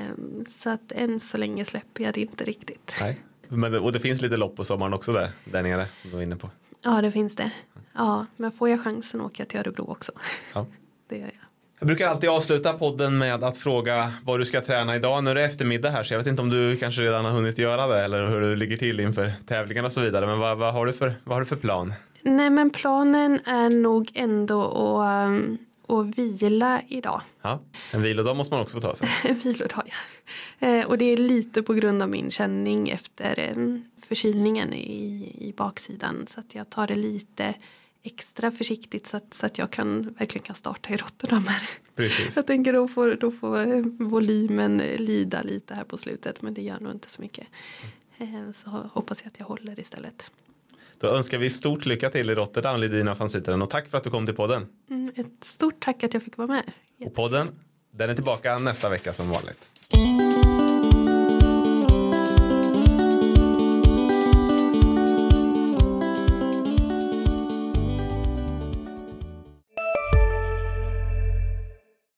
så att än så länge släpper jag det inte riktigt. Nej. Men och det finns lite lopp på sommaren också där, där nere som du var inne på. Ja, det finns det. Ja, men får jag chansen åker jag till Örebro också. Ja. <laughs> Det gör jag. Jag brukar alltid avsluta podden med att fråga vad du ska träna idag. Nu är det eftermiddag här så jag vet inte om du kanske redan har hunnit göra det eller hur du ligger till inför tävlingar och så vidare. Men vad, vad, har, du för, vad har du för plan? Nej, men planen är nog ändå att, um, att vila idag. Ja, en vilodag måste man också få ta sig. <laughs> En vilodag, ja. Eh, och det är lite på grund av min känning efter um, förkylningen i, i baksidan. Så att jag tar det lite extra försiktigt så att, så att jag kan, verkligen kan starta i Rotterdam här. Precis. Jag tänker då får, då får eh, volymen eh, lida lite här på slutet men det gör nog inte så mycket. Eh, Så hoppas jag att jag håller istället. Då önskar vi stort lycka till i Rotterdam, Lidvina van Zitteren, och tack för att du kom till podden. Mm, ett stort tack att jag fick vara med. Och podden, den är tillbaka nästa vecka som vanligt.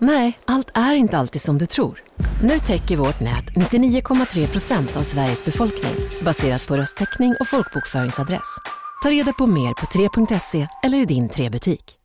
Nej, allt är inte alltid som du tror. Nu täcker vårt nät 99,3 procent av Sveriges befolkning baserat på röstteckning och folkbokföringsadress. Ta reda på mer på 3.se eller i din 3-butik.